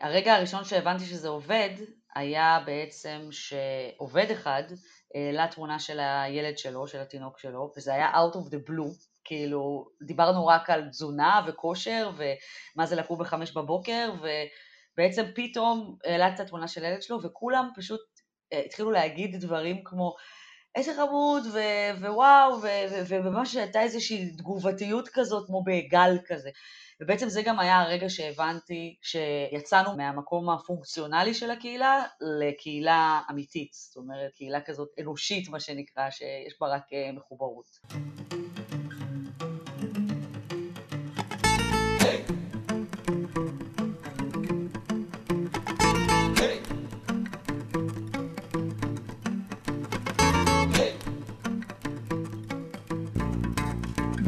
הרגע הראשון שהבנתי שזה עובד, היה בעצם שעובד אחד העלה תמונה של הילד שלו, של התינוק שלו, וזה היה out of the blue, כאילו דיברנו רק על תזונה וכושר ומה זה לקום בחמש בבוקר, ובעצם פתאום העלה את התמונה של הילד שלו וכולם פשוט אה, התחילו להגיד דברים כמו איזה חמוד, ו- ווואו, וממש הייתה איזושהי תגובתיות כזאת, כמו בגל כזה. ובעצם זה גם היה הרגע שהבנתי שיצאנו מהמקום הפונקציונלי של הקהילה לקהילה אמיתית, זאת אומרת, קהילה כזאת אנושית, מה שנקרא, שיש בה רק אה, מחוברות.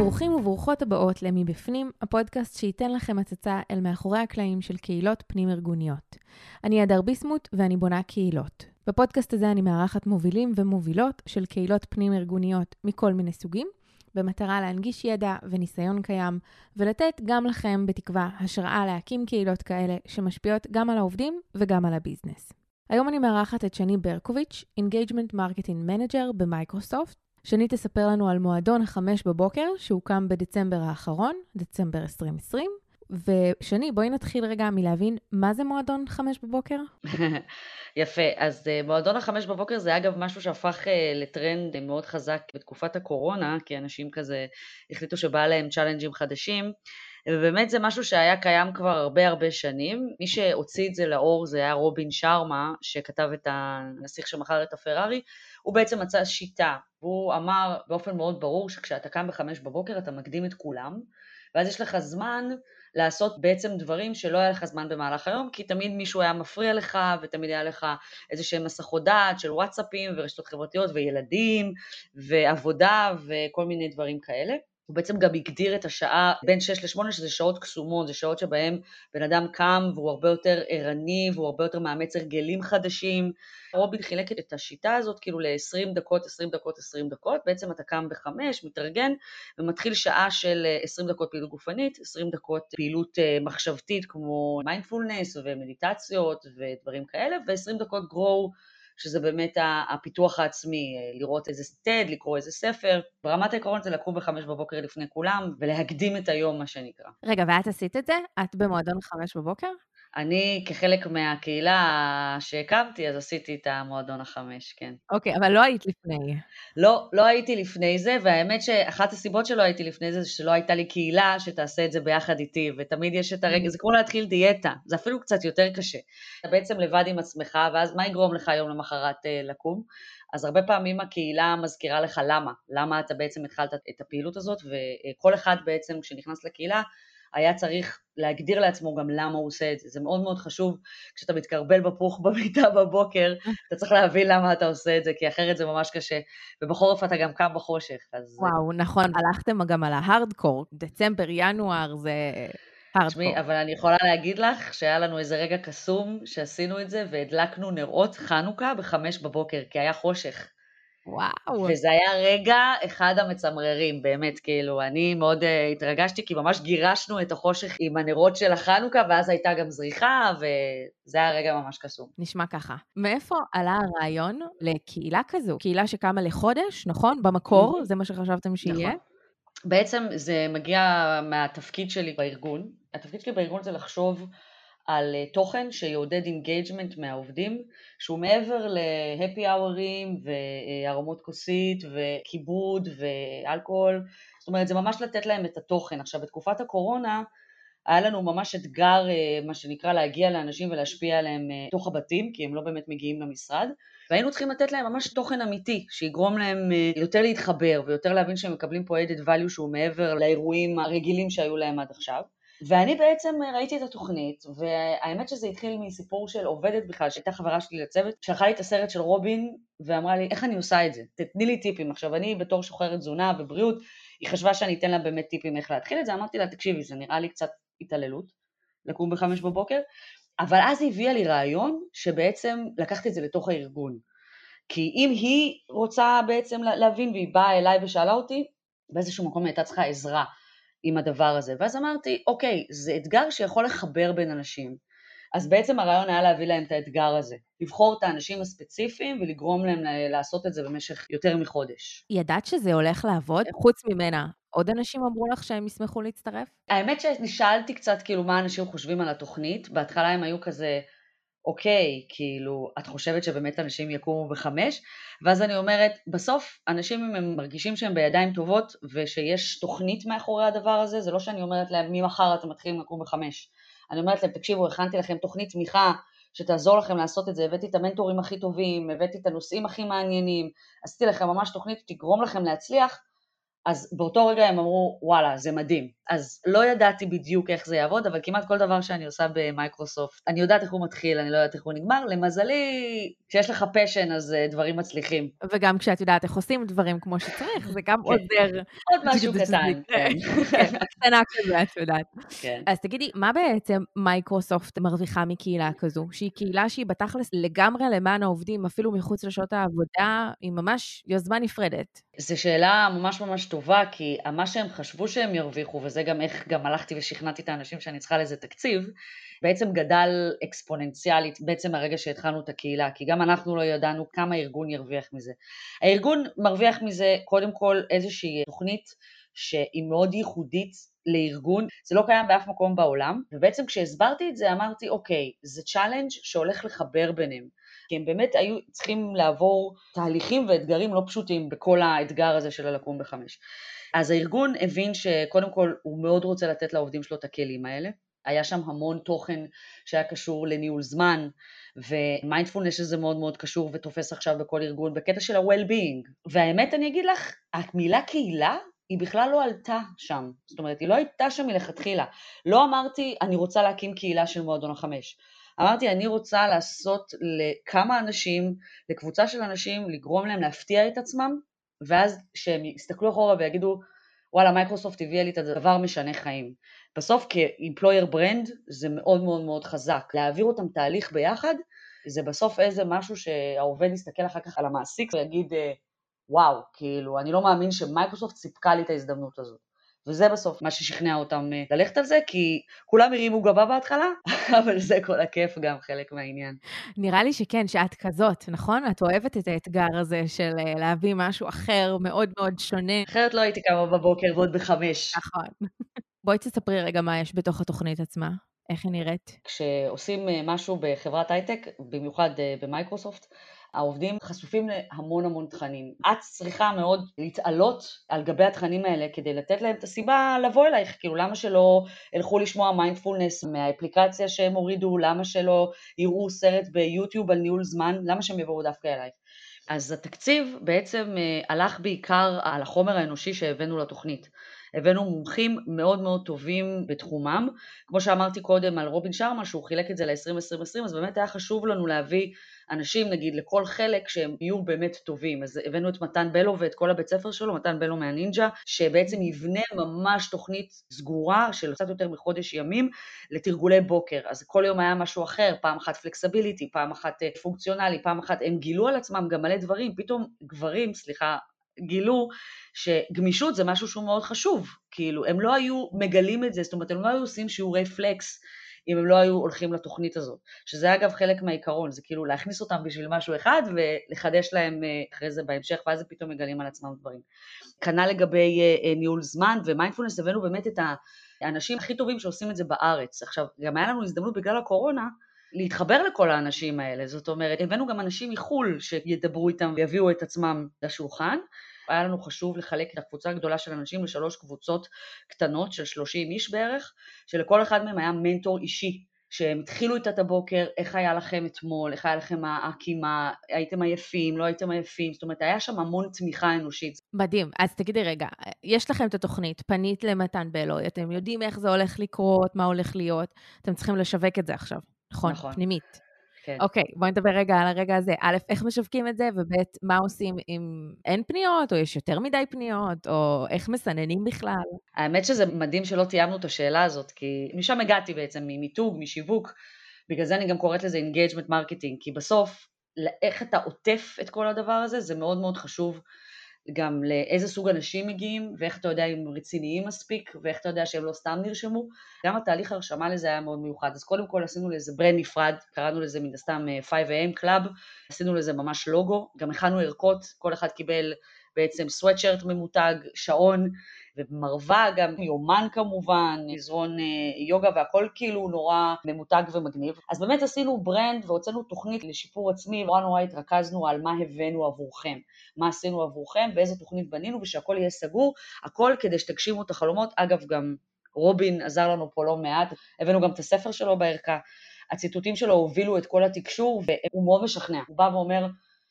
ברוכים וברוכות הבאות ל"מבפנים", הפודקאסט שייתן לכם הצצה אל מאחורי הקלעים של קהילות פנים-ארגוניות. אני אדר ביסמוט ואני בונה קהילות. בפודקאסט הזה אני מארחת מובילים ומובילות של קהילות פנים-ארגוניות מכל מיני סוגים, במטרה להנגיש ידע וניסיון קיים, ולתת גם לכם, בתקווה, השראה להקים קהילות כאלה שמשפיעות גם על העובדים וגם על הביזנס. היום אני מארחת את שני ברקוביץ', Engagement Marketing Manager במייקרוסופט, שני תספר לנו על מועדון החמש בבוקר, שהוקם בדצמבר האחרון, דצמבר 2020. ושני, בואי נתחיל רגע מלהבין מה זה מועדון חמש בבוקר. יפה, אז אה, מועדון החמש בבוקר זה אגב משהו שהפך אה, לטרנד מאוד חזק בתקופת הקורונה, כי אנשים כזה החליטו שבא להם challenge ים חדשים. ובאמת זה משהו שהיה קיים כבר הרבה הרבה שנים. מי שהוציא את זה לאור זה היה רובין שארמה, שכתב את הנסיך שמכר את הפרארי, הוא בעצם מצא שיטה, והוא אמר באופן מאוד ברור שכשאתה קם בחמש בבוקר אתה מקדים את כולם, ואז יש לך זמן לעשות בעצם דברים שלא היה לך זמן במהלך היום, כי תמיד מישהו היה מפריע לך, ותמיד היה לך איזה שהם מסכות דעת של וואטסאפים ורשתות חברתיות וילדים ועבודה וכל מיני דברים כאלה. הוא בעצם גם הגדיר את השעה בין 6 ל-8, שזה שעות קסומות, זה שעות שבהן בן אדם קם והוא הרבה יותר ערני והוא הרבה יותר מאמץ הרגלים חדשים. רובין חילק את השיטה הזאת כאילו ל-20 דקות, 20 דקות, 20 דקות, בעצם אתה קם ב-5, מתארגן ומתחיל שעה של 20 דקות פעילות גופנית, 20 דקות פעילות אה, מחשבתית כמו מיינדפולנס ומדיטציות ודברים כאלה, ו-20 דקות גרו שזה באמת הפיתוח העצמי, אה, לראות איזה TED, לקרוא איזה ספר. ברמת העקרון זה לקום בחמש בבוקר לפני כולם ולהקדים את היום, מה שנקרא. רגע, ואת עשית את זה? את במועדון חמש בבוקר? אני כחלק מהקהילה שהקמתי, אז עשיתי את המועדון החמש, כן. אוקיי, אבל לא היית לפני. לא, לא הייתי לפני זה, והאמת שאחת הסיבות שלא הייתי לפני זה, זה שלא הייתה לי קהילה שתעשה את זה ביחד איתי, ותמיד יש את הרגע, mm. זה כמו להתחיל דיאטה, זה אפילו קצת יותר קשה. אתה בעצם לבד עם עצמך, ואז מה יגרום לך יום למחרת אה, לקום? אז הרבה פעמים הקהילה מזכירה לך למה, למה אתה בעצם התחלת את הפעילות הזאת, וכל אחד בעצם כשנכנס לקהילה, היה צריך להגדיר לעצמו גם למה הוא עושה את זה. זה מאוד מאוד חשוב כשאתה מתקרבל בפוך במיטה בבוקר, אתה צריך להבין למה אתה עושה את זה, כי אחרת זה ממש קשה. ובחורף אתה גם קם בחושך, אז... וואו, נכון, הלכתם גם על ההארדקור, דצמבר, ינואר, זה... תשמעי, אבל אני יכולה להגיד לך שהיה לנו איזה רגע קסום שעשינו את זה והדלקנו נרות חנוכה בחמש בבוקר, כי היה חושך. וואו. וזה היה רגע אחד המצמררים, באמת, כאילו, אני מאוד אה, התרגשתי, כי ממש גירשנו את החושך עם הנרות של החנוכה, ואז הייתה גם זריחה, וזה היה רגע ממש קסום. נשמע ככה. מאיפה עלה הרעיון לקהילה כזו? קהילה שקמה לחודש, נכון? במקור, זה מה שחשבתם שיהיה? נכון. בעצם זה מגיע מהתפקיד שלי בארגון. התפקיד שלי בארגון זה לחשוב על אה, תוכן שיעודד engagement מהעובדים, שהוא מעבר להפי אאורים והרמות כוסית וכיבוד ואלכוהול, זאת אומרת זה ממש לתת להם את התוכן. עכשיו בתקופת הקורונה היה לנו ממש אתגר, אה, מה שנקרא, להגיע לאנשים ולהשפיע עליהם אה, תוך הבתים, כי הם לא באמת מגיעים למשרד, והיינו צריכים לתת להם ממש תוכן אמיתי, שיגרום להם יותר להתחבר ויותר להבין שהם מקבלים פה added value שהוא מעבר לאירועים הרגילים שהיו להם עד עכשיו. ואני בעצם ראיתי את התוכנית, והאמת שזה התחיל מסיפור של עובדת בכלל, שהייתה חברה שלי לצוות, שלחה לי את הסרט של רובין, ואמרה לי, איך אני עושה את זה? תתני לי טיפים. עכשיו, אני בתור שוחרת תזונה ובריאות, היא חשבה שאני אתן לה באמת טיפים איך להתחיל את זה, אמרתי לה, תקשיבי, זה נראה לי קצת התעללות, לקום בחמש בבוקר, אבל אז היא הביאה לי רעיון, שבעצם לקחתי את זה לתוך הארגון. כי אם היא רוצה בעצם להבין, והיא באה אליי ושאלה אותי, באיזשהו מקום היא הייתה צריכה עזרה. עם הדבר הזה. ואז אמרתי, אוקיי, זה אתגר שיכול לחבר בין אנשים. אז בעצם הרעיון היה להביא להם את האתגר הזה, לבחור את האנשים הספציפיים ולגרום להם לעשות את זה במשך יותר מחודש. ידעת שזה הולך לעבוד? חוץ ממנה, עוד אנשים אמרו לך שהם ישמחו להצטרף? האמת ששאלתי קצת כאילו מה אנשים חושבים על התוכנית, בהתחלה הם היו כזה, אוקיי, כאילו, את חושבת שבאמת אנשים יקומו בחמש? ואז אני אומרת, בסוף אנשים אם הם מרגישים שהם בידיים טובות ושיש תוכנית מאחורי הדבר הזה, זה לא שאני אומרת להם ממחר אתם מתחילים לקום בחמש. אני אומרת להם, תקשיבו, הכנתי לכם תוכנית תמיכה שתעזור לכם לעשות את זה, הבאתי את המנטורים הכי טובים, הבאתי את הנושאים הכי מעניינים, עשיתי לכם ממש תוכנית שתגרום לכם להצליח, אז באותו רגע הם אמרו, וואלה, זה מדהים. אז לא ידעתי בדיוק איך זה יעבוד, אבל כמעט כל דבר שאני עושה במייקרוסופט, אני יודעת איך הוא מתחיל, אני לא יודעת איך הוא נגמר. למזלי, כשיש לך פשן, אז uh, דברים מצליחים. וגם כשאת יודעת איך עושים דברים כמו שצריך, זה גם כן. עוזר. עוד משהו קטן. כן, כן קטנה כזה, את יודעת. כן. אז תגידי, מה בעצם מייקרוסופט מרוויחה מקהילה כזו? שהיא קהילה שהיא בתכלס לגמרי למען העובדים, אפילו מחוץ לשעות העבודה, היא ממש יוזמה נפרדת. זו שאלה ממש ממש טובה, כי מה שהם חשבו שהם ירוויחו, וזה גם איך גם הלכתי ושכנעתי את האנשים שאני צריכה לזה תקציב, בעצם גדל אקספוננציאלית בעצם מהרגע שהתחלנו את הקהילה, כי גם אנחנו לא ידענו כמה הארגון ירוויח מזה. הארגון מרוויח מזה קודם כל איזושהי תוכנית שהיא מאוד ייחודית לארגון, זה לא קיים באף מקום בעולם, ובעצם כשהסברתי את זה אמרתי, אוקיי, זה challenge שהולך לחבר ביניהם. כי הם באמת היו צריכים לעבור תהליכים ואתגרים לא פשוטים בכל האתגר הזה של הלקום בחמש. אז הארגון הבין שקודם כל הוא מאוד רוצה לתת לעובדים שלו את הכלים האלה. היה שם המון תוכן שהיה קשור לניהול זמן, ומיינדפולנס שזה מאוד מאוד קשור ותופס עכשיו בכל ארגון בקטע של ה well-being. והאמת אני אגיד לך, המילה קהילה היא בכלל לא עלתה שם, זאת אומרת היא לא הייתה שם מלכתחילה. לא אמרתי אני רוצה להקים קהילה של מועדון החמש. אמרתי, אני רוצה לעשות לכמה אנשים, לקבוצה של אנשים, לגרום להם להפתיע את עצמם, ואז שהם יסתכלו אחורה ויגידו, וואלה, מייקרוסופט הביאה לי את הדבר משנה חיים. בסוף כ employer brand זה מאוד מאוד מאוד חזק. להעביר אותם תהליך ביחד, זה בסוף איזה משהו שהעובד יסתכל אחר כך על המעסיק ויגיד, וואו, כאילו, אני לא מאמין שמייקרוסופט סיפקה לי את ההזדמנות הזאת. וזה בסוף מה ששכנע אותם אה, ללכת על זה, כי כולם הרימו גבה בהתחלה, אבל זה כל הכיף גם חלק מהעניין. נראה לי שכן, שאת כזאת, נכון? את אוהבת את האתגר הזה של אה, להביא משהו אחר, מאוד מאוד שונה. אחרת לא הייתי קמה בבוקר ועוד בחמש. נכון. בואי תספרי רגע מה יש בתוך התוכנית עצמה. איך היא נראית? כשעושים אה, משהו בחברת הייטק, במיוחד במייקרוסופט, העובדים חשופים להמון המון תכנים. את צריכה מאוד להתעלות על גבי התכנים האלה כדי לתת להם את הסיבה לבוא אלייך, כאילו למה שלא ילכו לשמוע מיינדפולנס מהאפליקציה שהם הורידו, למה שלא יראו סרט ב YouTube על ניהול זמן, למה שהם יבואו דווקא אלייך. אז התקציב בעצם אה, הלך בעיקר על החומר האנושי שהבאנו לתוכנית. הבאנו מומחים מאוד מאוד טובים בתחומם, כמו שאמרתי קודם על רובין שרמה שהוא חילק את זה ל-2020, אז באמת היה חשוב לנו להביא אנשים נגיד לכל חלק שהם יהיו באמת טובים. אז הבאנו את מתן בלו ואת כל הבית ספר שלו, מתן בלו מהנינג'ה, שבעצם יבנה ממש תוכנית סגורה של קצת יותר מחודש ימים לתרגולי בוקר. אז כל יום היה משהו אחר, פעם אחת פלקסביליטי, פעם אחת אה, פונקציונלי, פעם אחת הם גילו על עצמם גם מלא דברים, פתאום גברים, סליחה, גילו שגמישות זה משהו שהוא מאוד חשוב, כאילו הם לא היו מגלים את זה, זאת אומרת הם לא היו עושים שיעורי פלקס אם הם לא היו הולכים לתוכנית הזאת, שזה אגב חלק מהעיקרון, זה כאילו להכניס אותם בשביל משהו אחד ולחדש להם אה, אחרי זה בהמשך, ואז הם פתאום מגלים על עצמם דברים. כנ"ל לגבי אה, אה, ניהול זמן ומיינדפולנס, הבאנו באמת את האנשים הכי טובים שעושים את זה בארץ. עכשיו, גם היה לנו הזדמנות בגלל הקורונה, להתחבר לכל האנשים האלה, זאת אומרת, הבאנו גם אנשים מחו"ל שידברו איתם ויביאו את עצמם לשולחן, היה לנו חשוב לחלק את הקבוצה הגדולה של אנשים לשלוש קבוצות קטנות של 30 איש בערך, שלכל אחד מהם היה מנטור אישי, שהם התחילו איתה את הבוקר, איך היה לכם אתמול, איך היה לכם הקימה, הייתם עייפים, לא הייתם עייפים, זאת אומרת, היה שם המון תמיכה אנושית. מדהים. אז תגידי רגע, יש לכם את התוכנית, פנית למתן בלוי, אתם יודעים איך זה הולך לקרות, מה הולך להיות, אתם צריכים לשווק את זה עכשיו, נכון? נכון. פנימית. כן. אוקיי, בואי נדבר רגע על הרגע הזה. א', איך משווקים את זה, וב', מה עושים אם אין פניות, או יש יותר מדי פניות, או איך מסננים בכלל? האמת שזה מדהים שלא תיאמנו את השאלה הזאת, כי משם הגעתי בעצם, ממיתוג, משיווק, בגלל זה אני גם קוראת לזה engagement marketing, כי בסוף, איך אתה עוטף את כל הדבר הזה, זה מאוד מאוד חשוב גם לאיזה סוג אנשים מגיעים, ואיך אתה יודע אם רציניים מספיק, ואיך אתה יודע שהם לא סתם נרשמו. גם התהליך הרשמה לזה היה מאוד מיוחד. אז קודם כל עשינו לזה brand נפרד, קראנו לזה מן הסתם 5am Club, עשינו לזה ממש לוגו, גם הכנו ערכות, כל אחד קיבל בעצם סוואטשרט ממותג, שעון, ומרווה גם, יומן כמובן, מזרון אה, יוגה והכל כאילו נורא ממותג ומגניב. אז באמת עשינו ברנד והוצאנו תוכנית לשיפור עצמי, נורא נורא התרכזנו על מה הבאנו עבורכם, מה עשינו עבורכם ואיזה תוכנית בנינו ושהכל יהיה סגור, הכל כדי שתגשימו את החלומות. אגב, גם רובין עזר לנו פה לא מעט, הבאנו גם את הספר שלו בערכה. הציטוטים שלו הובילו את כל התקשור והוא מאוד משכנע. הוא בא ואומר,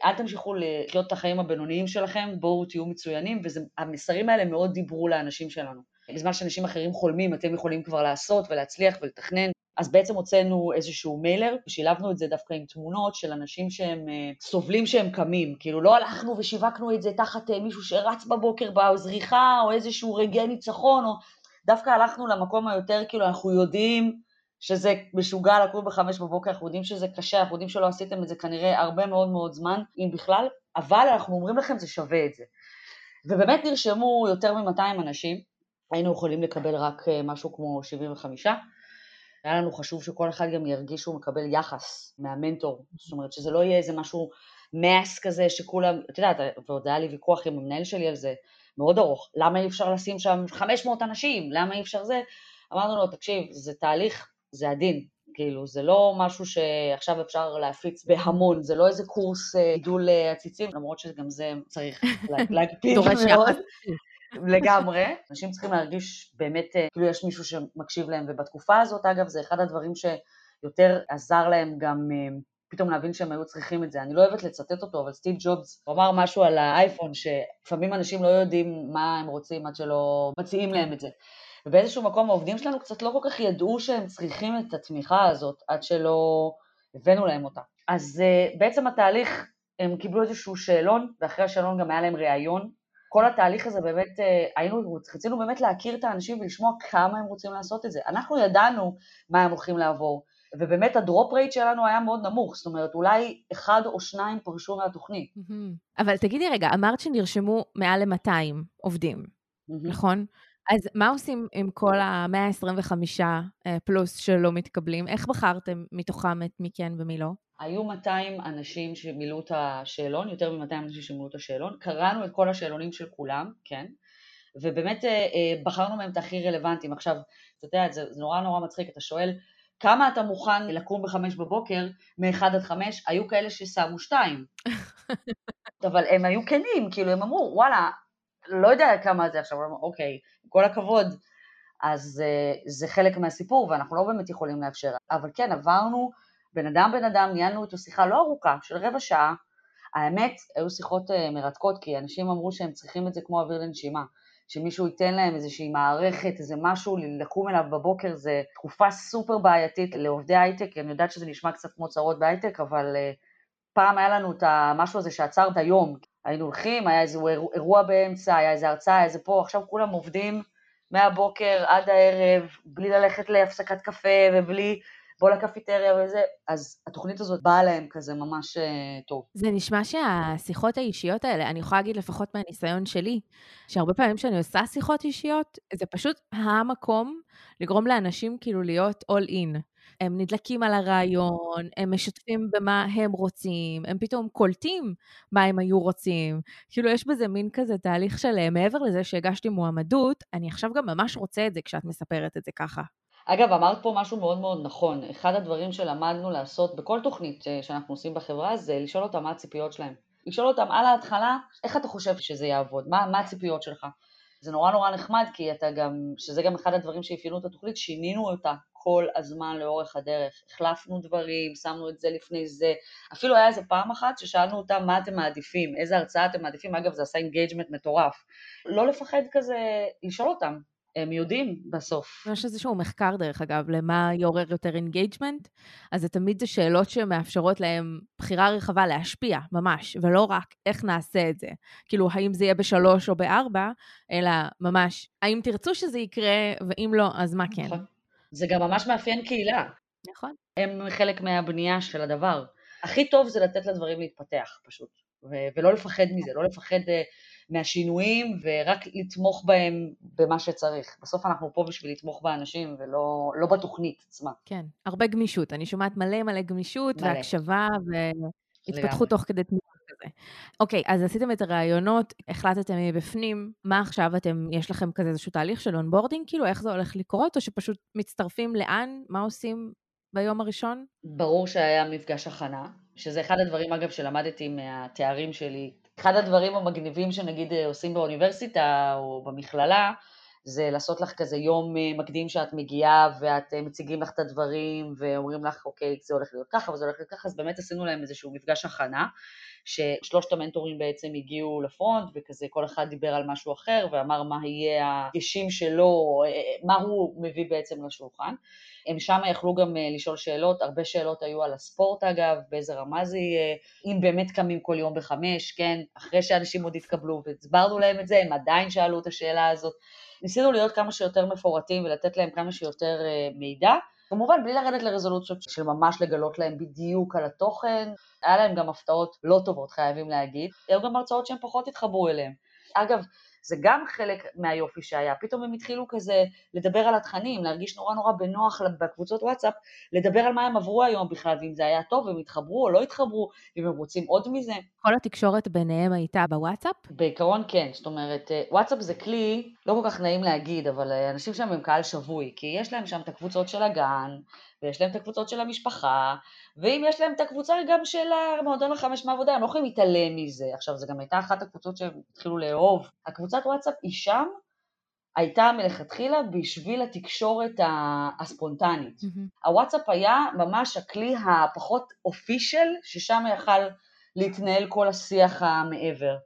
אל תמשיכו לחיות את החיים הבינוניים שלכם, בואו תהיו מצוינים, והמסרים האלה מאוד דיברו לאנשים שלנו. בזמן שאנשים אחרים חולמים, אתם יכולים כבר לעשות ולהצליח ולתכנן. אז בעצם הוצאנו איזשהו מיילר, ושילבנו את זה דווקא עם תמונות של אנשים שהם uh, סובלים שהם קמים. כאילו לא הלכנו ושיווקנו את זה תחת uh, מישהו שרץ בבוקר בזריחה, או איזשהו רגעי ניצחון, או דווקא הלכנו למקום היותר, כאילו אנחנו יודעים שזה משוגע לקום בחמש בבוקר, אנחנו יודעים שזה קשה, אנחנו יודעים שלא עשיתם את זה כנראה הרבה מאוד מאוד זמן, אם בכלל, אבל אנחנו אומרים לכם זה שווה את זה. ובאמת נרשמו יותר מ-200 אנשים, היינו יכולים לקבל רק אה, משהו כמו 75, היה לנו חשוב שכל אחד גם ירגיש שהוא מקבל יחס מהמנטור, זאת אומרת שזה לא יהיה איזה משהו מאס כזה שכולם, את יודעת, ועוד היה לי ויכוח עם המנהל שלי על זה, מאוד ארוך, למה אי אפשר לשים שם 500 אנשים, למה אי אפשר זה? אמרנו לו, תקשיב, זה תהליך זה הדין, כאילו, זה לא משהו שעכשיו אפשר להפיץ בהמון, זה לא איזה קורס אה, גידול אה, עציצים, למרות שגם זה צריך להקפיד מאוד. לגמרי, אנשים צריכים להרגיש באמת, אה, כאילו יש מישהו שמקשיב להם, ובתקופה הזאת, אגב, זה אחד הדברים שיותר עזר להם גם פתאום להבין שהם היו צריכים את זה. אני לא אוהבת לצטט אותו, אבל סטיב ג'ובס אמר משהו על האייפון, שלפעמים אנשים לא יודעים מה הם רוצים עד שלא מציעים להם את זה. ובאיזשהו מקום העובדים שלנו קצת לא כל כך ידעו שהם צריכים את התמיכה הזאת עד שלא הבאנו להם אותה. אז uh, בעצם התהליך, הם קיבלו איזשהו שאלון, ואחרי השאלון גם היה להם ראיון. כל התהליך הזה באמת, uh, היינו, רצינו באמת להכיר את האנשים ולשמוע כמה הם רוצים לעשות את זה. אנחנו ידענו מה הם הולכים לעבור, ובאמת הדרופ רייט שלנו היה מאוד נמוך, זאת אומרת, אולי אחד או שניים פרשו מהתוכנית. אבל תגידי רגע, אמרת שנרשמו מעל ל-200 עובדים, נכון? אז מה עושים עם כל ה-125 אה, פלוס שלא מתקבלים? איך בחרתם מתוכם את מי כן ומי לא? היו 200 אנשים שמילאו את השאלון, יותר מ-200 אנשים שמילאו את השאלון, קראנו את כל השאלונים של כולם, כן, ובאמת אה, אה, בחרנו מהם את הכי רלוונטיים. עכשיו, אתה יודע, זה, זה נורא נורא מצחיק, אתה שואל, כמה אתה מוכן לקום בחמש בבוקר, מ-1 עד 5, היו כאלה ששמו 2. אבל הם היו כנים, כאילו הם אמרו, וואלה, לא יודע כמה זה עכשיו, אוקיי, כל הכבוד, אז uh, זה חלק מהסיפור ואנחנו לא באמת יכולים לאפשר. אבל כן, עברנו בן אדם בן אדם, ניהלנו איתו שיחה לא ארוכה, של רבע שעה. האמת, היו שיחות uh, מרתקות, כי אנשים אמרו שהם צריכים את זה כמו אוויר לנשימה. שמישהו ייתן להם איזושהי מערכת, איזה משהו, לקום אליו בבוקר, זה תקופה סופר בעייתית לעובדי הייטק, אני יודעת שזה נשמע קצת כמו צרות בהייטק, אבל uh, פעם היה לנו את המשהו הזה שעצר את היום, היינו הולכים, היה איזה אירוע באמצע, היה איזה הרצאה, היה איזה פה, עכשיו כולם עובדים מהבוקר עד הערב, בלי ללכת להפסקת קפה ובלי בוא לקפיטריה וזה, אז התוכנית הזאת באה להם כזה ממש uh, טוב. זה נשמע שהשיחות האישיות האלה, אני יכולה להגיד לפחות מהניסיון שלי, שהרבה פעמים כשאני עושה שיחות אישיות, זה פשוט המקום לגרום לאנשים כאילו להיות all in. הם נדלקים על הרעיון, הם משתפים במה הם רוצים, הם פתאום קולטים מה הם היו רוצים. כאילו, יש בזה מין כזה תהליך של אה, מעבר לזה שהגשתי מועמדות, אני עכשיו גם ממש רוצה את זה כשאת מספרת את זה ככה. אגב, אמרת פה משהו מאוד מאוד נכון. אחד הדברים שלמדנו לעשות בכל תוכנית אה, שאנחנו עושים בחברה זה לשאול אותם מה הציפיות שלהם. לשאול אותם על ההתחלה, איך אתה חושב שזה יעבוד? מה, מה הציפיות שלך? זה נורא נורא נחמד, כי אתה גם, שזה גם אחד הדברים שאפיינו את התוכנית, שינינו אותה כל הזמן לאורך הדרך. החלפנו דברים, שמנו את זה לפני זה. אפילו היה איזה פעם אחת ששאלנו אותם מה אתם מעדיפים, איזה הרצאה אתם מעדיפים, אגב זה עשה engagement מטורף. לא לפחד כזה לשאול אותם, הם יודעים בסוף. יש איזשהו מחקר, דרך אגב, למה יעורר יותר engagement, אז זה תמיד זה שאלות שמאפשרות להם בחירה רחבה להשפיע, ממש, ולא רק איך נעשה את זה. כאילו, האם זה יהיה בשלוש או בארבע, אלא ממש, האם תרצו שזה יקרה, ואם לא, אז מה כן. נכון. זה גם ממש מאפיין קהילה. נכון. הם חלק מהבנייה של הדבר. הכי טוב זה לתת לדברים להתפתח, פשוט. ולא לפחד מזה, לא לפחד אה, מהשינויים ורק לתמוך בהם במה שצריך. בסוף אנחנו פה בשביל לתמוך באנשים ולא לא בתוכנית עצמה. כן, הרבה גמישות. אני שומעת מלא מלא גמישות מלא. והקשבה והתפתחות תוך כדי תנועה כזה. אוקיי, אז עשיתם את הראיונות, החלטתם מבפנים, מה עכשיו אתם, יש לכם כזה איזשהו תהליך של onboarding, כאילו איך זה הולך לקרות, או שפשוט מצטרפים לאן, מה עושים ביום הראשון? ברור שהיה מפגש הכנה, שזה אחד הדברים אגב שלמדתי מהתארים שלי. אחד הדברים המגניבים שנגיד עושים באוניברסיטה או במכללה, זה לעשות לך כזה יום מקדים שאת מגיעה ואת מציגים לך את הדברים ואומרים לך אוקיי זה הולך להיות ככה וזה הולך להיות ככה. אז באמת עשינו להם איזשהו מפגש הכנה ששלושת המנטורים בעצם הגיעו לפרונט וכזה כל אחד דיבר על משהו אחר ואמר מה יהיה הדגשים שלו, מה הוא מביא בעצם לשולחן. הם שם יכלו גם אה, לשאול שאלות, הרבה שאלות היו על הספורט אגב, באיזה רמה זה יהיה, אם באמת קמים כל יום בחמש, כן, אחרי שאנשים עוד התקבלו והסברנו להם את זה, הם עדיין שאלו את השאלה הזאת. ניסינו להיות כמה שיותר מפורטים ולתת להם כמה שיותר אה, מידע. כמובן בלי לרדת לרזולוציות של ממש לגלות להם בדיוק על התוכן, היה להם גם הפתעות לא טובות חייבים להגיד, היו גם הרצאות שהם פחות התחברו אליהם. אגב, זה גם חלק מהיופי שהיה, פתאום הם התחילו כזה לדבר על התכנים, להרגיש נורא נורא בנוח בקבוצות וואטסאפ, לדבר על מה הם עברו היום בכלל, ואם זה היה טוב, הם התחברו או לא התחברו, ואם הם רוצים עוד מזה. כל התקשורת ביניהם הייתה בוואטסאפ? בעיקרון כן, זאת אומרת, אה, וואטסאפ זה כלי, לא כל כך נעים להגיד, אבל אה, אנשים שם הם קהל שבוי, כי יש להם שם את הקבוצות של הגן, ויש להם את הקבוצות של המשפחה, ואם יש להם את הקבוצה גם של המועדון החמש מעבודה, הם לא יכולים להתעלם מזה. עכשיו, זו גם הייתה אחת הקבוצות שהם התחילו לאהוב. הקבוצת וואטסאפ היא שם, הייתה מלכתחילה בשביל התקשורת הספונטנית. Mm-hmm. הוואטסאפ היה ממש הכלי הפחות אופישל, ששם יכל להתנהל כל השיח המעבר.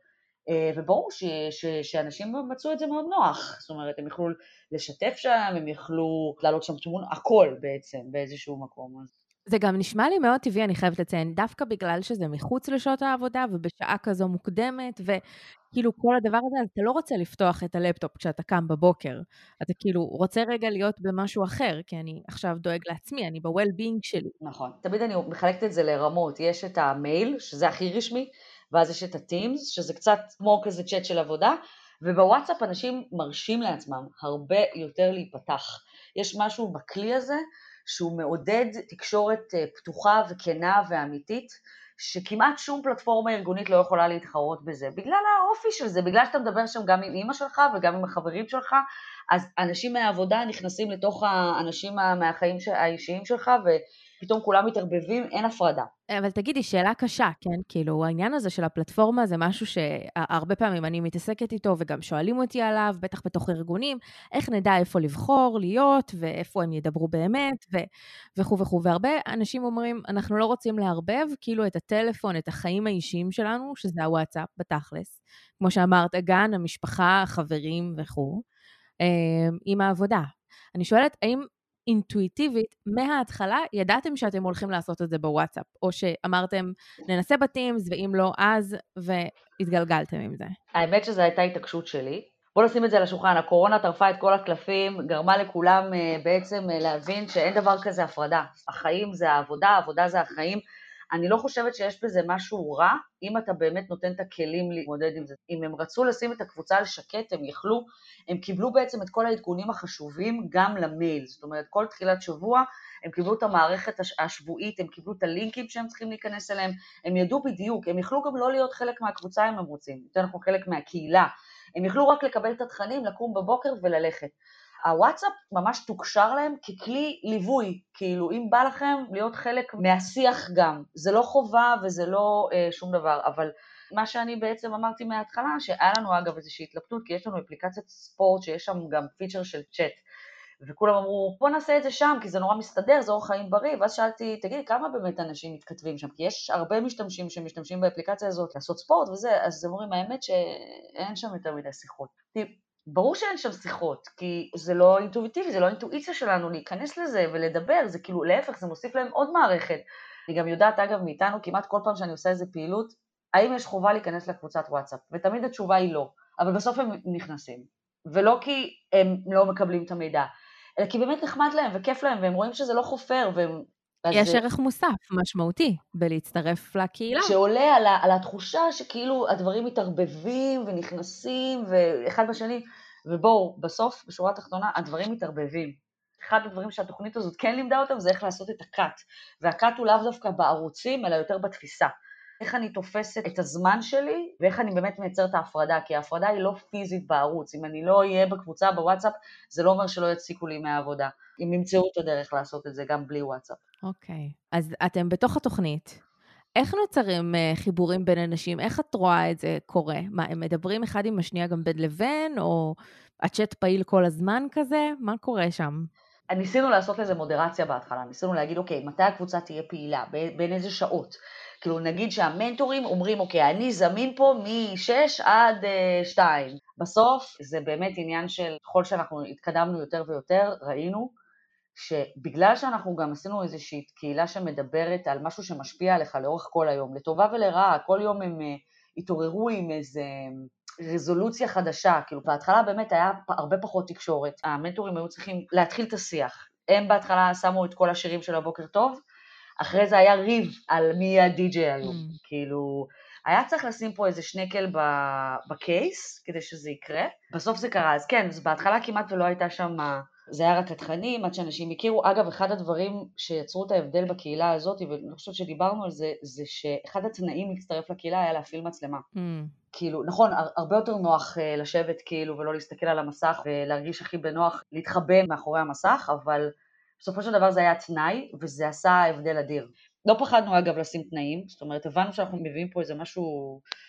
אה, וברור ש, ש, שאנשים מצאו את זה מאוד נוח, זאת אומרת, הם יכלו לשתף שם, הם יכלו לעלות שם תמונה, הכל בעצם, באיזשהו מקום. זה גם נשמע לי מאוד טבעי, אני חייבת לציין, דווקא בגלל שזה מחוץ לשעות העבודה ובשעה כזו מוקדמת, וכאילו כל הדבר הזה, אתה לא רוצה לפתוח את הלפטופ כשאתה קם בבוקר. אתה כאילו רוצה רגע להיות במשהו אחר, כי אני עכשיו דואג לעצמי, אני ב-well-being שלי. נכון. תמיד אני מחלקת את זה לרמות. יש את המייל, שזה הכי רשמי, ואז יש את הטימס, שזה קצת כמו כזה צ'אט של עבודה, ובוואטסאפ אנשים מרשים לעצמם הרבה יותר להיפתח. יש משהו בכלי הזה שהוא מעודד תקשורת אה, פתוחה וכנה ואמיתית, שכמעט שום פלטפורמה ארגונית לא יכולה להתחרות בזה, בגלל האופי של זה, בגלל שאתה מדבר שם גם עם אימא שלך וגם עם החברים שלך, אז אנשים מהעבודה נכנסים לתוך האנשים מהחיים האישיים שלך, פתאום כולם מתערבבים, אין הפרדה. אבל תגידי, שאלה קשה, כן? כאילו, העניין הזה של הפלטפורמה זה משהו שהרבה פעמים אני מתעסקת איתו וגם שואלים אותי עליו, בטח בתוך ארגונים, איך נדע איפה לבחור, להיות, ואיפה הם ידברו באמת, וכו' וכו'. והרבה אנשים אומרים, אנחנו לא רוצים לערבב כאילו את הטלפון, את החיים האישיים שלנו, שזה הוואטסאפ, בתכלס. כמו שאמרת, הגן, המשפחה, החברים וכו', אה, עם העבודה. אני שואלת, האם אינטואיטיבית, מההתחלה ידעתם שאתם הולכים לעשות את זה בוואטסאפ, או שאמרתם, ננסה בטימס, ואם לא, אז, והתגלגלתם עם זה? האמת שזו הייתה התעקשות שלי. בוא נשים את זה על השולחן, הקורונה טרפה את כל הקלפים, גרמה לכולם אה, בעצם אה, להבין שאין דבר כזה הפרדה. החיים זה העבודה, העבודה זה החיים. אני לא חושבת שיש בזה משהו רע, אם אתה באמת נותן את הכלים להתמודד עם זה. אם הם רצו לשים את הקבוצה על שקט, הם יכלו, הם קיבלו בעצם את כל העדכונים החשובים גם למייל, זאת אומרת, כל תחילת שבוע הם קיבלו את המערכת השבועית, הם קיבלו את הלינקים שהם צריכים להיכנס אליהם, הם ידעו בדיוק, הם יכלו גם לא להיות חלק מהקבוצה אם הם רוצים, יותר נכון חלק מהקהילה, הם יכלו רק לקבל את התכנים, לקום בבוקר וללכת. הוואטסאפ ממש תוקשר להם ככלי ליווי, כאילו אם בא לכם להיות חלק מהשיח גם, זה לא חובה וזה לא אה, שום דבר, אבל מה שאני בעצם אמרתי מההתחלה, שהיה לנו אגב איזושהי התלבטות, כי יש לנו אפליקציית ספורט שיש שם גם פיצ'ר של צ'אט, וכולם אמרו, בוא נעשה את זה שם, כי זה נורא מסתדר, זה אורח חיים בריא, ואז שאלתי, תגידי, כמה באמת אנשים מתכתבים שם? כי יש הרבה משתמשים שמשתמשים באפליקציה הזאת לעשות ספורט וזה, אז הם אומרים, האמת שאין שם יותר מדי שיחות. ברור שאין שם שיחות, כי זה לא אינטואיטיבי, זה לא אינטואיציה שלנו להיכנס לזה ולדבר, זה כאילו להפך, זה מוסיף להם עוד מערכת. אני גם יודעת, אגב, מאיתנו, כמעט כל פעם שאני עושה איזה פעילות, האם יש חובה להיכנס לקבוצת וואטסאפ? ותמיד התשובה היא לא, אבל בסוף הם נכנסים. ולא כי הם לא מקבלים את המידע, אלא כי באמת נחמד להם וכיף להם, והם רואים שזה לא חופר, והם יש זה... ערך מוסף משמעותי בלהצטרף לקהילה. שעולה על, ה, על התחושה שכאילו הדברים מתערבבים ונכנסים ואחד בשני, ובואו, בסוף, בשורה התחתונה, הדברים מתערבבים. אחד הדברים שהתוכנית הזאת כן לימדה אותם זה איך לעשות את הקאט. והקאט הוא לאו דווקא בערוצים, אלא יותר בתפיסה. איך אני תופסת את הזמן שלי, ואיך אני באמת מייצרת את ההפרדה, כי ההפרדה היא לא פיזית בערוץ. אם אני לא אהיה בקבוצה בוואטסאפ, זה לא אומר שלא יציקו לי מהעבודה. אם ימצאו את הדרך לעשות את זה גם בלי וואטסאפ. אוקיי. Okay. אז אתם בתוך התוכנית. איך נוצרים uh, חיבורים בין אנשים? איך את רואה את זה קורה? מה, הם מדברים אחד עם השנייה גם בין לבין, או הצ'אט פעיל כל הזמן כזה? מה קורה שם? ניסינו לעשות לזה מודרציה בהתחלה, ניסינו להגיד, אוקיי, מתי הקבוצה תהיה פעילה, בין איזה שעות. כאילו נגיד שהמנטורים אומרים, אוקיי, אני זמין פה מ-6 עד uh, אה, 2. בסוף זה באמת עניין של, ככל שאנחנו התקדמנו יותר ויותר, ראינו שבגלל שאנחנו גם עשינו איזושהי קהילה שמדברת על משהו שמשפיע עליך לאורך כל היום, לטובה ולרעה, כל יום הם uh, התעוררו עם איזה רזולוציה חדשה, כאילו בהתחלה באמת היה הרבה פחות תקשורת, המנטורים היו צריכים להתחיל את השיח. הם בהתחלה שמו את כל השירים של הבוקר טוב, אחרי זה היה ריב על מי יהיה הדי-ג'יי היום, mm. כאילו, היה צריך לשים פה איזה שנקל בקייס כדי שזה יקרה, בסוף זה קרה, אז כן, אז בהתחלה כמעט ולא הייתה שם, זה היה רק התכנים, עד שאנשים הכירו, אגב, אחד הדברים שיצרו את ההבדל בקהילה הזאת, ואני חושבת שדיברנו על זה, זה שאחד התנאים להצטרף לקהילה היה להפעיל מצלמה. Mm. כאילו, נכון, הרבה יותר נוח uh, לשבת כאילו ולא להסתכל על המסך ולהרגיש הכי בנוח להתחבא מאחורי המסך, אבל בסופו של דבר זה היה תנאי, וזה עשה הבדל אדיר. לא פחדנו אגב לשים תנאים, זאת אומרת הבנו שאנחנו מביאים פה איזה משהו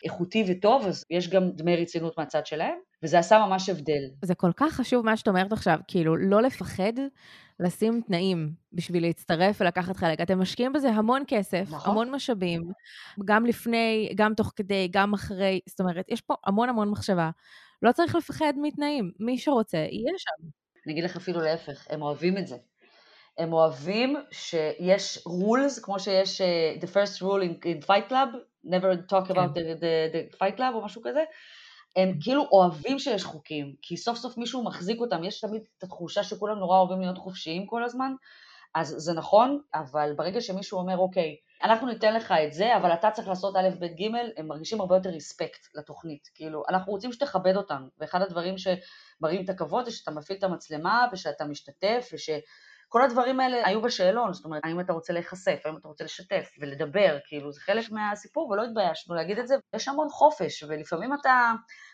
איכותי וטוב, אז יש גם דמי רצינות מהצד שלהם, וזה עשה ממש הבדל. זה כל כך חשוב מה שאת אומרת עכשיו, כאילו לא לפחד לשים תנאים בשביל להצטרף ולקחת חלק. אתם משקיעים בזה המון כסף, נכון. המון משאבים, גם לפני, גם תוך כדי, גם אחרי, זאת אומרת, יש פה המון המון מחשבה. לא צריך לפחד מתנאים, מי שרוצה, יהיה שם. אני אגיד לך אפילו להפך, הם אוהבים את זה. הם אוהבים שיש rules, כמו שיש uh, the first rule in, in fight club, never talk about כן. the, the, the fight club או משהו כזה, הם כאילו אוהבים שיש חוקים, כי סוף סוף מישהו מחזיק אותם, יש תמיד את התחושה שכולם נורא אוהבים להיות חופשיים כל הזמן, אז זה נכון, אבל ברגע שמישהו אומר, אוקיי, אנחנו ניתן לך את זה, אבל אתה צריך לעשות א', ב', ג', הם מרגישים הרבה יותר ריספקט לתוכנית. כאילו, אנחנו רוצים שתכבד אותנו, ואחד הדברים שמראים את הכבוד זה שאתה מפעיל את המצלמה, ושאתה משתתף, וש... כל הדברים האלה היו בשאלון, זאת אומרת, האם אתה רוצה להיחשף, האם אתה רוצה לשתף ולדבר, כאילו, זה חלק מהסיפור ולא התביישנו להגיד את זה, יש המון חופש, ולפעמים אתה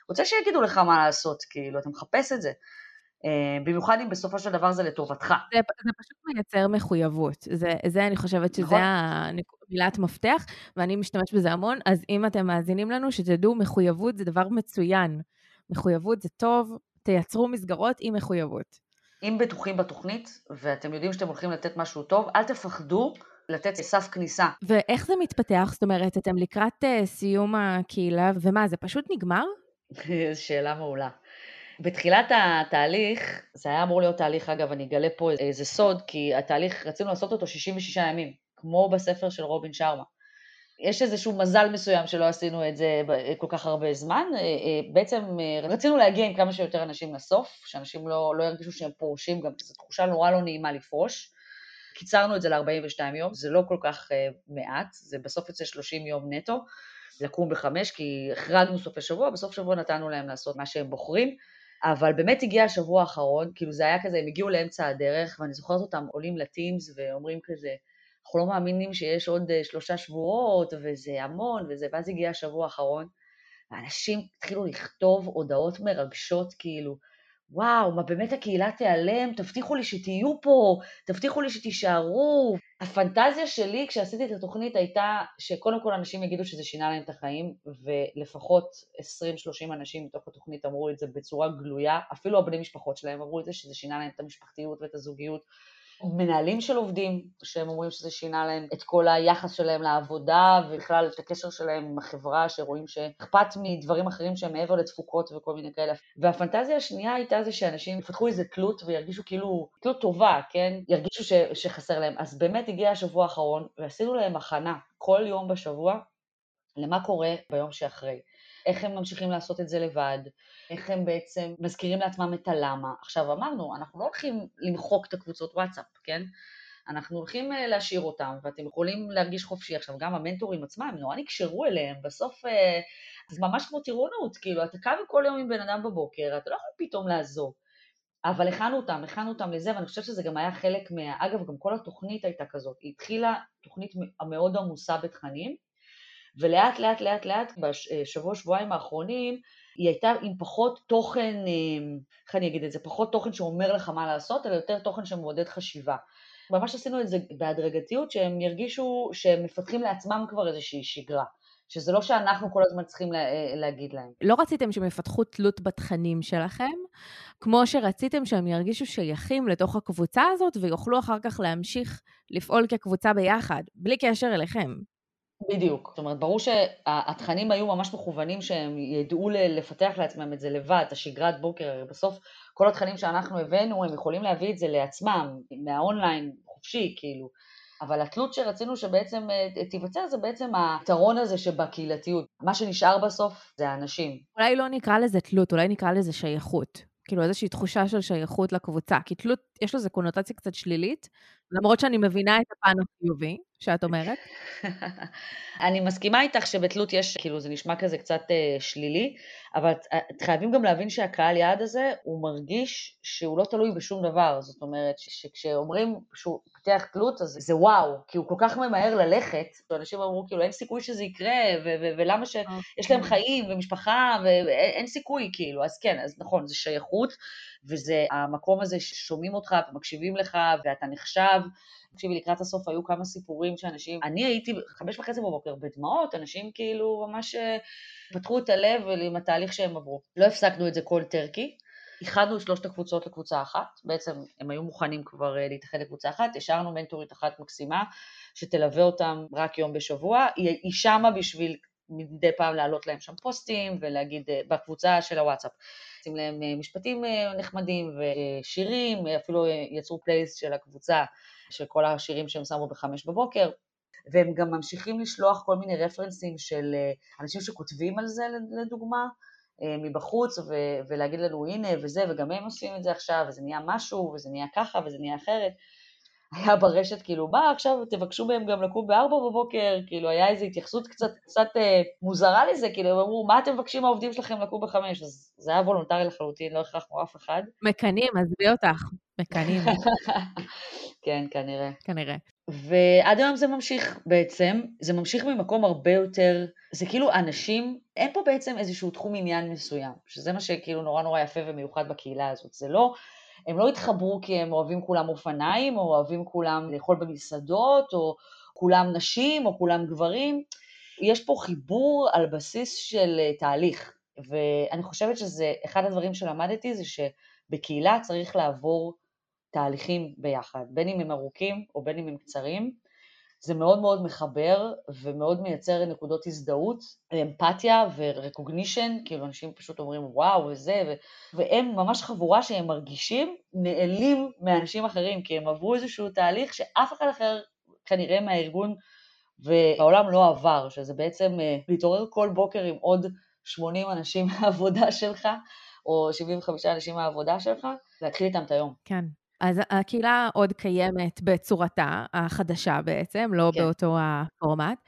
רוצה שיגידו לך מה לעשות, כאילו, אתה מחפש את זה. Uh, במיוחד אם בסופו של דבר זה לטובתך. זה, זה פשוט מייצר מחויבות. זה, זה אני חושבת שזה נכון. המילת מפתח, ואני משתמש בזה המון, אז אם אתם מאזינים לנו, שתדעו, מחויבות זה דבר מצוין. מחויבות זה טוב, תייצרו מסגרות עם מחויבות. אם בטוחים בתוכנית, ואתם יודעים שאתם הולכים לתת משהו טוב, אל תפחדו לתת סף כניסה. ואיך זה מתפתח? זאת אומרת, אתם לקראת uh, סיום הקהילה, ומה, זה פשוט נגמר? שאלה מעולה. בתחילת התהליך, זה היה אמור להיות תהליך, אגב, אני אגלה פה איזה סוד, כי התהליך, רצינו לעשות אותו 66 ימים, כמו בספר של רובין שרמה. יש איזשהו מזל מסוים שלא עשינו את זה כל כך הרבה זמן. אה, אה, בעצם אה, רצינו להגיע עם כמה שיותר אנשים לסוף, שאנשים לא, לא ירגישו שהם פורשים, גם זו תחושה נורא לא נעימה לפרוש. קיצרנו את זה ל-42 יום, זה לא כל כך מעט, זה בסוף יוצא 30 יום נטו, לקום בחמש, כי החרגנו סופי שבוע, בסוף שבוע נתנו להם לעשות מה שהם בוחרים. אבל באמת הגיע השבוע האחרון, כאילו זה היה כזה, הם הגיעו לאמצע הדרך, ואני זוכרת אותם עולים לטימס ואומרים כזה, אנחנו לא מאמינים שיש עוד אה, שלושה שבועות, וזה המון, וזה, ואז הגיע השבוע האחרון, ואנשים התחילו לכתוב הודעות מרגשות, כאילו, וואו, מה באמת הקהילה תיעלם? תבטיחו לי שתהיו פה, תבטיחו לי שתישארו. הפנטזיה שלי כשעשיתי את התוכנית הייתה שקודם כל אנשים יגידו שזה שינה להם את החיים, ולפחות 20-30 אנשים מתוך התוכנית אמרו את זה בצורה גלויה, אפילו הבני משפחות שלהם אמרו את זה, שזה שינה להם את המשפחתיות ואת הזוגיות. מנהלים של עובדים, שהם אומרים שזה שינה להם את כל היחס שלהם לעבודה ובכלל את הקשר שלהם עם החברה, שרואים שאכפת מדברים אחרים שהם מעבר לתפוקות וכל מיני כאלה. והפנטזיה השנייה הייתה זה שאנשים יפתחו איזה תלות וירגישו כאילו, תלות טובה, כן? ירגישו ש, שחסר להם. אז באמת הגיע השבוע האחרון ועשינו להם הכנה כל יום בשבוע למה קורה ביום שאחרי. איך הם ממשיכים לעשות את זה לבד, איך הם בעצם מזכירים לעצמם את הלמה. עכשיו אמרנו, אנחנו לא הולכים למחוק את הקבוצות וואטסאפ, כן? אנחנו הולכים אה, להשאיר אותם, ואתם יכולים להרגיש חופשי. עכשיו, גם המנטורים עצמם, הם נורא נקשרו אליהם, בסוף אה, זה ממש כמו טירונות, כאילו, אתה קם כל יום עם בן אדם בבוקר, אתה לא יכול פתאום לעזוב. אבל הכנו אותם, הכנו אותם לזה, ואני חושבת שזה גם היה חלק מה... אגב, גם כל התוכנית הייתה כזאת. היא התחילה תוכנית מאוד עמוסה בתכנים, ולאט לאט לאט לאט בשבוע שבועיים האחרונים היא הייתה עם פחות תוכן, אה, איך אני אגיד את זה, פחות תוכן שאומר לך מה לעשות, אלא יותר תוכן שמעודד חשיבה. ממש עשינו את זה בהדרגתיות, שהם ירגישו שהם מפתחים לעצמם כבר איזושהי שגרה. שזה לא שאנחנו כל הזמן צריכים לה, אה, להגיד להם. לא רציתם שהם יפתחו תלות בתכנים שלכם, כמו שרציתם שהם ירגישו שייכים לתוך הקבוצה הזאת ויוכלו אחר כך להמשיך לפעול כקבוצה ביחד, בלי קשר אליכם. בדיוק. זאת אומרת, ברור שהתכנים היו ממש מכוונים שהם ידעו לפתח לעצמם את זה לבד, את השגרת בוקר, הרי בסוף כל התכנים שאנחנו הבאנו, הם יכולים להביא את זה לעצמם, מהאונליין, חופשי, כאילו. אבל התלות שרצינו שבעצם אה, תיווצר זה בעצם היתרון הזה שבקהילתיות. מה שנשאר בסוף זה האנשים. אולי לא נקרא לזה תלות, אולי נקרא לזה שייכות. כאילו איזושהי תחושה של שייכות לקבוצה. כי תלות, יש לזה קונוטציה קצת שלילית, למרות שאני מבינה את הפן החיובי שאת אומרת. אני מסכימה איתך שבתלות יש, כאילו זה נשמע כזה קצת אה, שלילי, אבל אה, חייבים גם להבין שהקהל יעד הזה, הוא מרגיש שהוא לא תלוי בשום דבר. זאת אומרת, שכשאומרים שהוא פיתח תלות, אז זה וואו, כי הוא כל כך ממהר ללכת, ואנשים אמרו כאילו אין סיכוי שזה יקרה, ולמה שיש להם אוקיי. חיים ומשפחה, ואין סיכוי כאילו, אז כן, אז נכון, זה שייכות, וזה המקום הזה ששומעים אותך ומקשיבים לך, ואתה נחשב. תקשיבי, לקראת הסוף היו כמה סיפורים שאנשים, אני הייתי חמש וחצי בבוקר בדמעות, אנשים כאילו ממש אה, פתחו את הלב עם התהליך שהם עברו. לא הפסקנו את זה כל טרקי. איחדנו את שלושת הקבוצות לקבוצה אחת, בעצם הם היו מוכנים כבר אה, להתאחד לקבוצה אחת, השארנו מנטורית אחת מקסימה שתלווה אותם רק יום בשבוע, היא שמה בשביל מדי פעם להעלות להם שם פוסטים ולהגיד אה, בקבוצה של הוואטסאפ. עושים להם משפטים נחמדים ושירים, אפילו יצרו פלייס של הקבוצה של כל השירים שהם שמו בחמש בבוקר, והם גם ממשיכים לשלוח כל מיני רפרנסים של אה, אנשים שכותבים על זה לדוגמה, אה, מבחוץ, ו- ולהגיד לנו הנה וזה, וגם הם עושים את זה עכשיו, וזה נהיה משהו, וזה נהיה ככה, וזה נהיה אחרת. היה ברשת כאילו, מה עכשיו תבקשו מהם גם לקום בארבע בבוקר, כאילו היה איזו התייחסות קצת, קצת אה, מוזרה לזה, כאילו הם אמרו, מה אתם מבקשים מהעובדים שלכם לקום בחמש? אז זה היה וולונטרי לחלוטין, לא הכרחנו אף אחד. מקנאים, עזבי אותך, מקנאים. כן, כנראה. כנראה. ועד היום זה ממשיך בעצם, זה ממשיך ממקום הרבה יותר, זה כאילו אנשים, אין פה בעצם איזשהו תחום עניין מסוים, שזה מה שכאילו נורא נורא יפה ומיוחד בקהילה הזאת, זה לא, הם לא התחברו כי הם אוהבים כולם אופניים, או אוהבים כולם לאכול במסעדות, או כולם נשים, או כולם גברים, יש פה חיבור על בסיס של אה, תהליך, ואני חושבת שזה, אחד הדברים שלמדתי זה שבקהילה צריך לעבור תהליכים ביחד, בין אם הם ארוכים או בין אם הם קצרים. זה מאוד מאוד מחבר ומאוד מייצר נקודות הזדהות, אמפתיה ורקוגנישן, כאילו אנשים פשוט אומרים וואו וזה, ו... והם ממש חבורה שהם מרגישים נעלים מאנשים אחרים, כי הם עברו איזשהו תהליך שאף אחד אחר כנראה מהארגון והעולם לא עבר, שזה בעצם אה, להתעורר כל בוקר עם עוד 80 אנשים מהעבודה שלך, או 75 אנשים מהעבודה שלך, להתחיל איתם את היום. כן, אז הקהילה עוד קיימת בצורתה החדשה בעצם, לא כן. באותו הפורמט.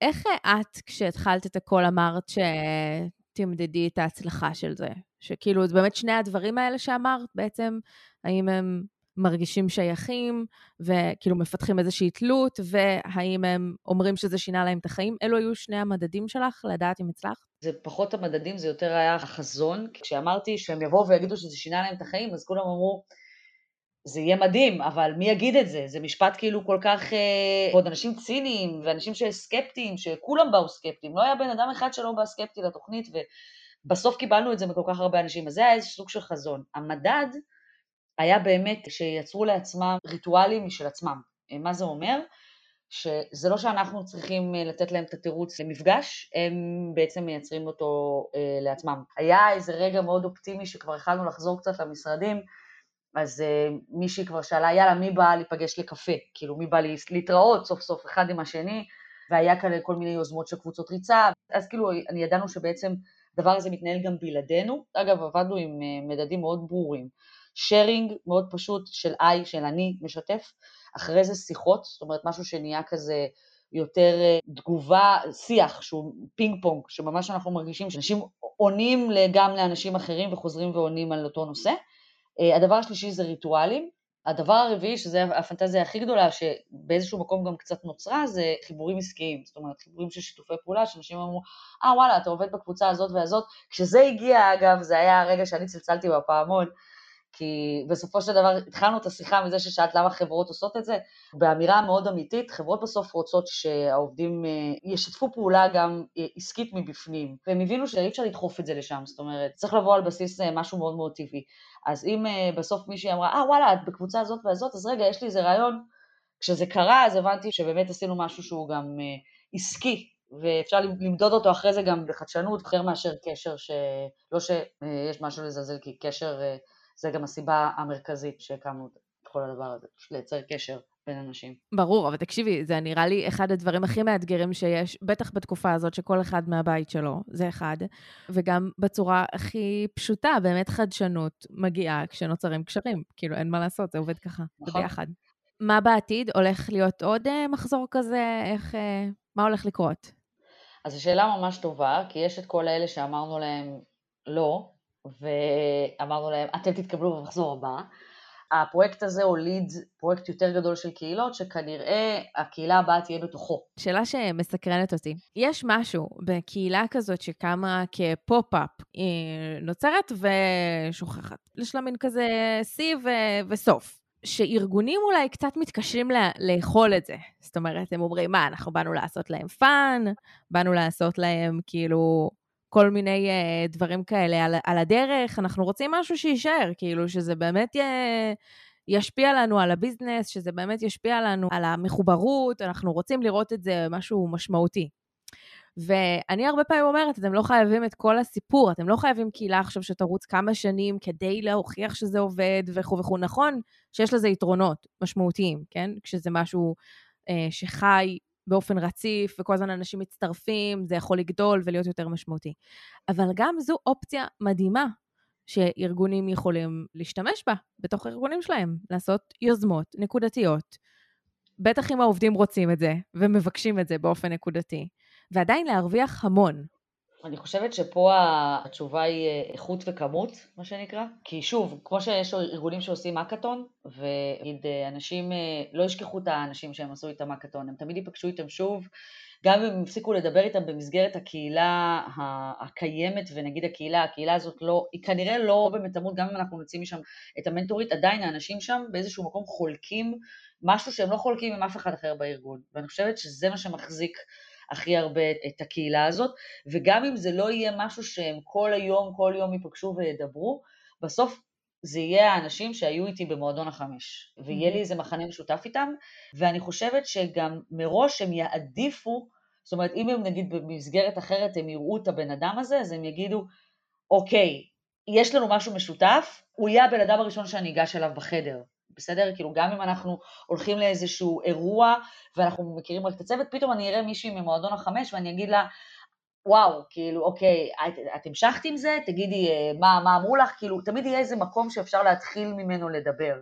איך את, כשהתחלת את הכל, אמרת שתמדדי את ההצלחה של זה? שכאילו, זה באמת שני הדברים האלה שאמרת, בעצם, האם הם מרגישים שייכים, וכאילו מפתחים איזושהי תלות, והאם הם אומרים שזה שינה להם את החיים? אלו היו שני המדדים שלך, לדעת אם הצלחת? זה פחות המדדים, זה יותר היה החזון. כשאמרתי שהם יבואו ויגידו שזה שינה להם את החיים, אז כולם אמרו, זה יהיה מדהים, אבל מי יגיד את זה? זה משפט כאילו כל כך... אה, עוד אנשים ציניים ואנשים שסקפטיים, שכולם באו סקפטיים, לא היה בן אדם אחד שלא בא סקפטי לתוכנית, ובסוף קיבלנו את זה מכל כך הרבה אנשים, אז זה היה איזה סוג של חזון. המדד היה באמת שיצרו לעצמם ריטואלים משל עצמם. אה, מה זה אומר? שזה לא שאנחנו צריכים אה, לתת להם את התירוץ למפגש, הם בעצם מייצרים אותו אה, לעצמם. היה איזה רגע מאוד אופטימי שכבר התחלנו לחזור קצת למשרדים, אז uh, מישהי כבר שאלה, יאללה, מי בא להיפגש לקפה? כאילו, מי בא להתראות סוף סוף אחד עם השני? והיה כאלה כל מיני יוזמות של קבוצות ריצה, אז כאילו, אני ידענו שבעצם הדבר הזה מתנהל גם בלעדינו. אגב, עבדנו עם uh, מדדים מאוד ברורים. שיירינג מאוד פשוט של I, של אני משתף, אחרי זה שיחות, זאת אומרת משהו שנהיה כזה יותר אה, תגובה, שיח שהוא פינג פונג, שממש אנחנו מרגישים שאנשים עונים גם לאנשים אחרים וחוזרים ועונים על אותו נושא. אה, הדבר השלישי זה ריטואלים. הדבר הרביעי, שזה הפנטזיה הכי גדולה, שבאיזשהו מקום גם קצת נוצרה, זה חיבורים עסקיים. זאת אומרת, חיבורים של שיתופי פעולה, שאנשים אמרו, אה וואלה, אתה עובד בקבוצה הזאת והזאת. כשזה הגיע, אגב, זה היה הרגע שאני צלצלתי בפעמון, כי בסופו של דבר התחלנו את השיחה מזה ששאלת למה חברות עושות את זה, באמירה מאוד אמיתית, חברות בסוף רוצות שהעובדים אה, ישתפו פעולה גם אה, עסקית מבפנים, והם הבינו שאי אפשר לדחוף את זה לשם, זאת אומרת, צריך לבוא על בסיס אה, משהו מאוד מאוד טבעי. אז אם בסוף מישהי אמרה, אה וואלה, את בקבוצה הזאת והזאת, אז רגע, יש לי איזה רעיון, כשזה קרה אז הבנתי שבאמת עשינו משהו שהוא גם עסקי, ואפשר למדוד אותו אחרי זה גם בחדשנות, אחר מאשר קשר, שלא שיש משהו לזלזל, כי קשר זה גם הסיבה המרכזית שהקמנו את כל הדבר הזה, לייצר קשר בין אנשים. ברור, אבל תקשיבי, זה נראה לי אחד הדברים הכי מאתגרים שיש, בטח בתקופה הזאת שכל אחד מהבית שלו, זה אחד, וגם בצורה הכי פשוטה, באמת חדשנות מגיעה כשנוצרים קשרים. כאילו, אין מה לעשות, זה עובד ככה, נכון. זה ביחד. מה בעתיד? הולך להיות עוד uh, מחזור כזה? איך, uh, מה הולך לקרות? אז זו שאלה ממש טובה, כי יש את כל האלה שאמרנו להם לא, ואמרנו להם, אתם תתקבלו במחזור הבא. הפרויקט הזה הוליד פרויקט יותר גדול של קהילות, שכנראה הקהילה הבאה תהיה בתוכו. שאלה שמסקרנת אותי, יש משהו בקהילה כזאת שקמה כפופ-אפ, היא נוצרת ושוכחת. יש לה מין כזה שיא ו- וסוף. שארגונים אולי קצת מתקשים לה, לאכול את זה. זאת אומרת, הם אומרים, מה, אנחנו באנו לעשות להם fun, באנו לעשות להם כאילו כל מיני אה, דברים כאלה על, על הדרך, אנחנו רוצים משהו שיישאר, כאילו, שזה באמת י, ישפיע לנו על ה business, שזה באמת ישפיע לנו על המחוברות, אנחנו רוצים לראות את זה משהו משמעותי. ואני הרבה פעמים אומרת, אתם לא חייבים את כל הסיפור, אתם לא חייבים קהילה עכשיו שתרוץ כמה שנים כדי להוכיח שזה עובד וכו' וכו'. נכון שיש לזה יתרונות משמעותיים, כן? כשזה משהו אה, שחי באופן רציף, וכל הזמן אנשים מצטרפים, זה יכול לגדול ולהיות יותר משמעותי. אבל גם זו אופציה מדהימה שארגונים יכולים להשתמש בה בתוך הארגונים שלהם, לעשות יוזמות נקודתיות. בטח אם העובדים רוצים את זה ומבקשים את זה באופן נקודתי, ועדיין להרוויח המון. אני חושבת שפה התשובה היא אה, איכות וכמות, מה שנקרא. כי שוב, כמו שיש ארגונים שעושים האקתון, ואנשים אה, לא ישכחו את האנשים שהם עשו איתם האקתון, הם תמיד ייפגשו איתם שוב, גם אם הם הפסיקו לדבר איתם במסגרת הקהילה הקיימת, ונגיד הקהילה, הקהילה הזאת לא, היא כנראה לא במתמות, גם אם אנחנו נוציא משם את המנטורית, עדיין האנשים שם באיזשהו מקום חולקים משהו שהם לא חולקים עם אף אחד אחר בארגון. ואני חושבת שזה מה שמחזיק הכי הרבה את הקהילה הזאת, וגם אם זה לא יהיה משהו שהם כל היום, כל יום ייפגשו וידברו, בסוף זה יהיה האנשים שהיו איתי במועדון החמש, ויהיה לי איזה מחנה משותף איתם, ואני חושבת שגם מראש הם יעדיפו, זאת אומרת, אם הם נגיד במסגרת אחרת הם יראו את הבן אדם הזה, אז הם יגידו, אוקיי, יש לנו משהו משותף, הוא יהיה הבן אדם הראשון שאני אגש אליו בחדר, בסדר? כאילו גם אם אנחנו הולכים לאיזשהו אירוע ואנחנו מכירים רק את הצוות, פתאום אני אראה מישהי ממועדון החמש ואני אגיד לה, וואו, כאילו, אוקיי, את, את המשכת עם זה? תגידי, אה, מה, מה אמרו לך? כאילו, תמיד יהיה איזה מקום שאפשר להתחיל ממנו לדבר.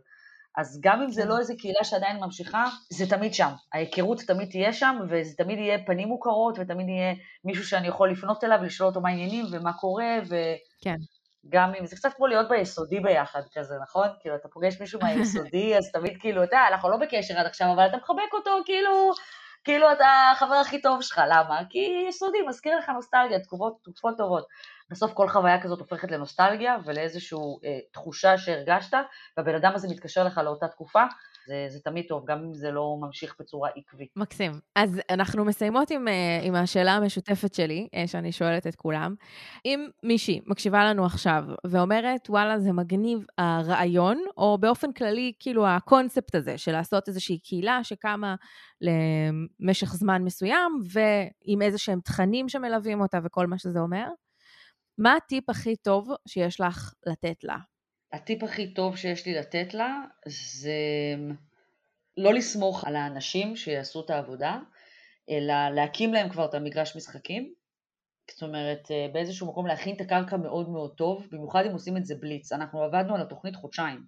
אז גם אם זה לא איזה קהילה שעדיין ממשיכה, זה תמיד שם. ההיכרות תמיד תהיה שם, וזה תמיד יהיה פנים מוכרות, ותמיד יהיה מישהו שאני יכול לפנות אליו ולשאול אותו מה העניינים ומה קורה, ו... כן. גם אם זה קצת כמו להיות ביסודי ביחד כזה, נכון? כאילו, אתה פוגש מישהו מהיסודי, אז תמיד כאילו, אתה, אנחנו לא בקשר עד עכשיו, אבל אתה מחבק אותו, כאילו, כאילו אתה החבר הכי טוב שלך, למה? כי יסודי, מזכיר לך נוסטלגיה, תקופות, תקופות טובות. בסוף כל חוויה כזאת הופכת לנוסטלגיה ולאיזושהי אה, תחושה שהרגשת, והבן אדם הזה מתקשר לך לאותה תקופה, זה, זה תמיד טוב, גם אם זה לא ממשיך בצורה עקבית. מקסים. אז אנחנו מסיימות עם, אה, עם השאלה המשותפת שלי, אה, שאני שואלת את כולם. אם מישהי מקשיבה לנו עכשיו ואומרת, וואלה, זה מגניב הרעיון, או באופן כללי, כאילו הקונספט הזה של לעשות איזושהי קהילה שקמה למשך זמן מסוים, ועם איזה שהם תכנים שמלווים אותה וכל מה שזה אומר, מה הטיפ הכי טוב שיש לך לתת לה? הטיפ הכי טוב שיש לי לתת לה זה לא לסמוך על האנשים שיעשו את העבודה, אלא להקים להם כבר את המגרש משחקים, זאת אומרת, אה, באיזשהו מקום להכין את הקרקע מאוד מאוד טוב, במיוחד אם עושים את זה בליץ. אנחנו עבדנו על התוכנית חודשיים.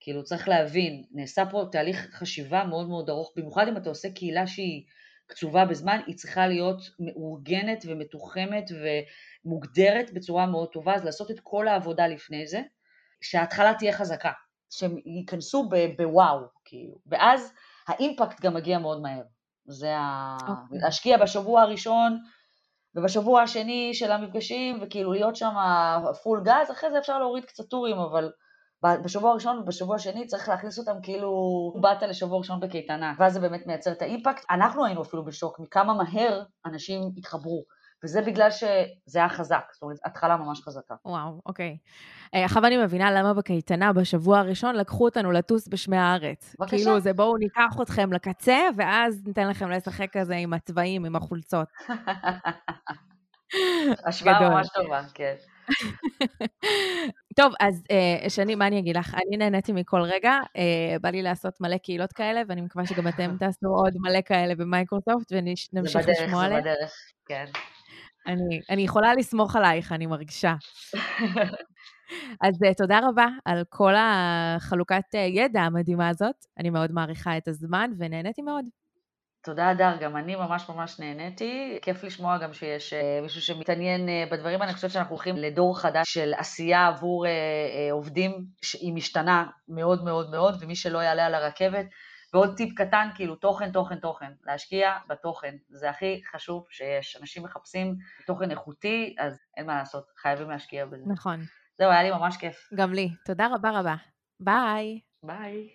כאילו, צריך להבין, נעשה פה תהליך חשיבה מאוד מאוד ארוך, במיוחד אם אתה עושה קהילה שהיא קצובה בזמן, היא צריכה להיות מאורגנת ומתוחמת ומוגדרת בצורה מאוד טובה, אז לעשות את כל העבודה לפני זה, שההתחלה תהיה חזקה, שהם ייכנסו בוואו, כאילו, ואז האימפקט גם מגיע מאוד מהר. זה ה... Okay. אוקיי. להשקיע בשבוע הראשון ובשבוע השני של המפגשים, וכאילו להיות שם פול גז, אחרי זה אפשר להוריד קצת טורים, אבל בשבוע הראשון ובשבוע השני צריך להכניס אותם כאילו באת לשבוע ראשון בקייטנה, ואז זה באמת מייצר את האימפקט. אנחנו היינו אפילו בשוק מכמה מהר אנשים התחברו. וזה בגלל שזה היה חזק, זאת אומרת, התחלה ממש חזקה. וואו, אוקיי. אה, עכשיו אני מבינה למה בקייטנה בשבוע הראשון לקחו אותנו לטוס בשמי הארץ. בבקשה. כאילו זה בואו ניקח אתכם לקצה, ואז ניתן לכם לשחק כזה עם הצבעים, עם החולצות. השוואה ממש טובה, כן. טוב, אז uh, שני, מה אני אגיד לך? אני נהניתי מכל רגע, uh, בא לי לעשות מלא קהילות כאלה, ואני מקווה שגם אתם תעשו עוד מלא כאלה במייקרוסופט, ונמשיך לשמוע עליהם. זה בדרך, זה בדרך, כן. אני, אני יכולה לסמוך עלייך, אני מרגישה. אז uh, תודה רבה על כל החלוקת uh, ידע המדהימה הזאת. אני מאוד מעריכה את הזמן ונהניתי מאוד. תודה, הדר, גם אני ממש ממש נהניתי. כיף לשמוע גם שיש uh, מישהו שמתעניין בדברים. אני חושבת שאנחנו הולכים לדור חדש של עשייה עבור עובדים, שהיא משתנה מאוד מאוד מאוד, ומי שלא יעלה על הרכבת. ועוד טיפ קטן, כאילו תוכן, תוכן, תוכן. להשקיע בתוכן, זה הכי חשוב שיש. אנשים מחפשים תוכן איכותי, אז אין מה לעשות, חייבים להשקיע בזה. נכון. זהו, היה לי ממש כיף. גם לי. תודה רבה רבה. ביי. ביי.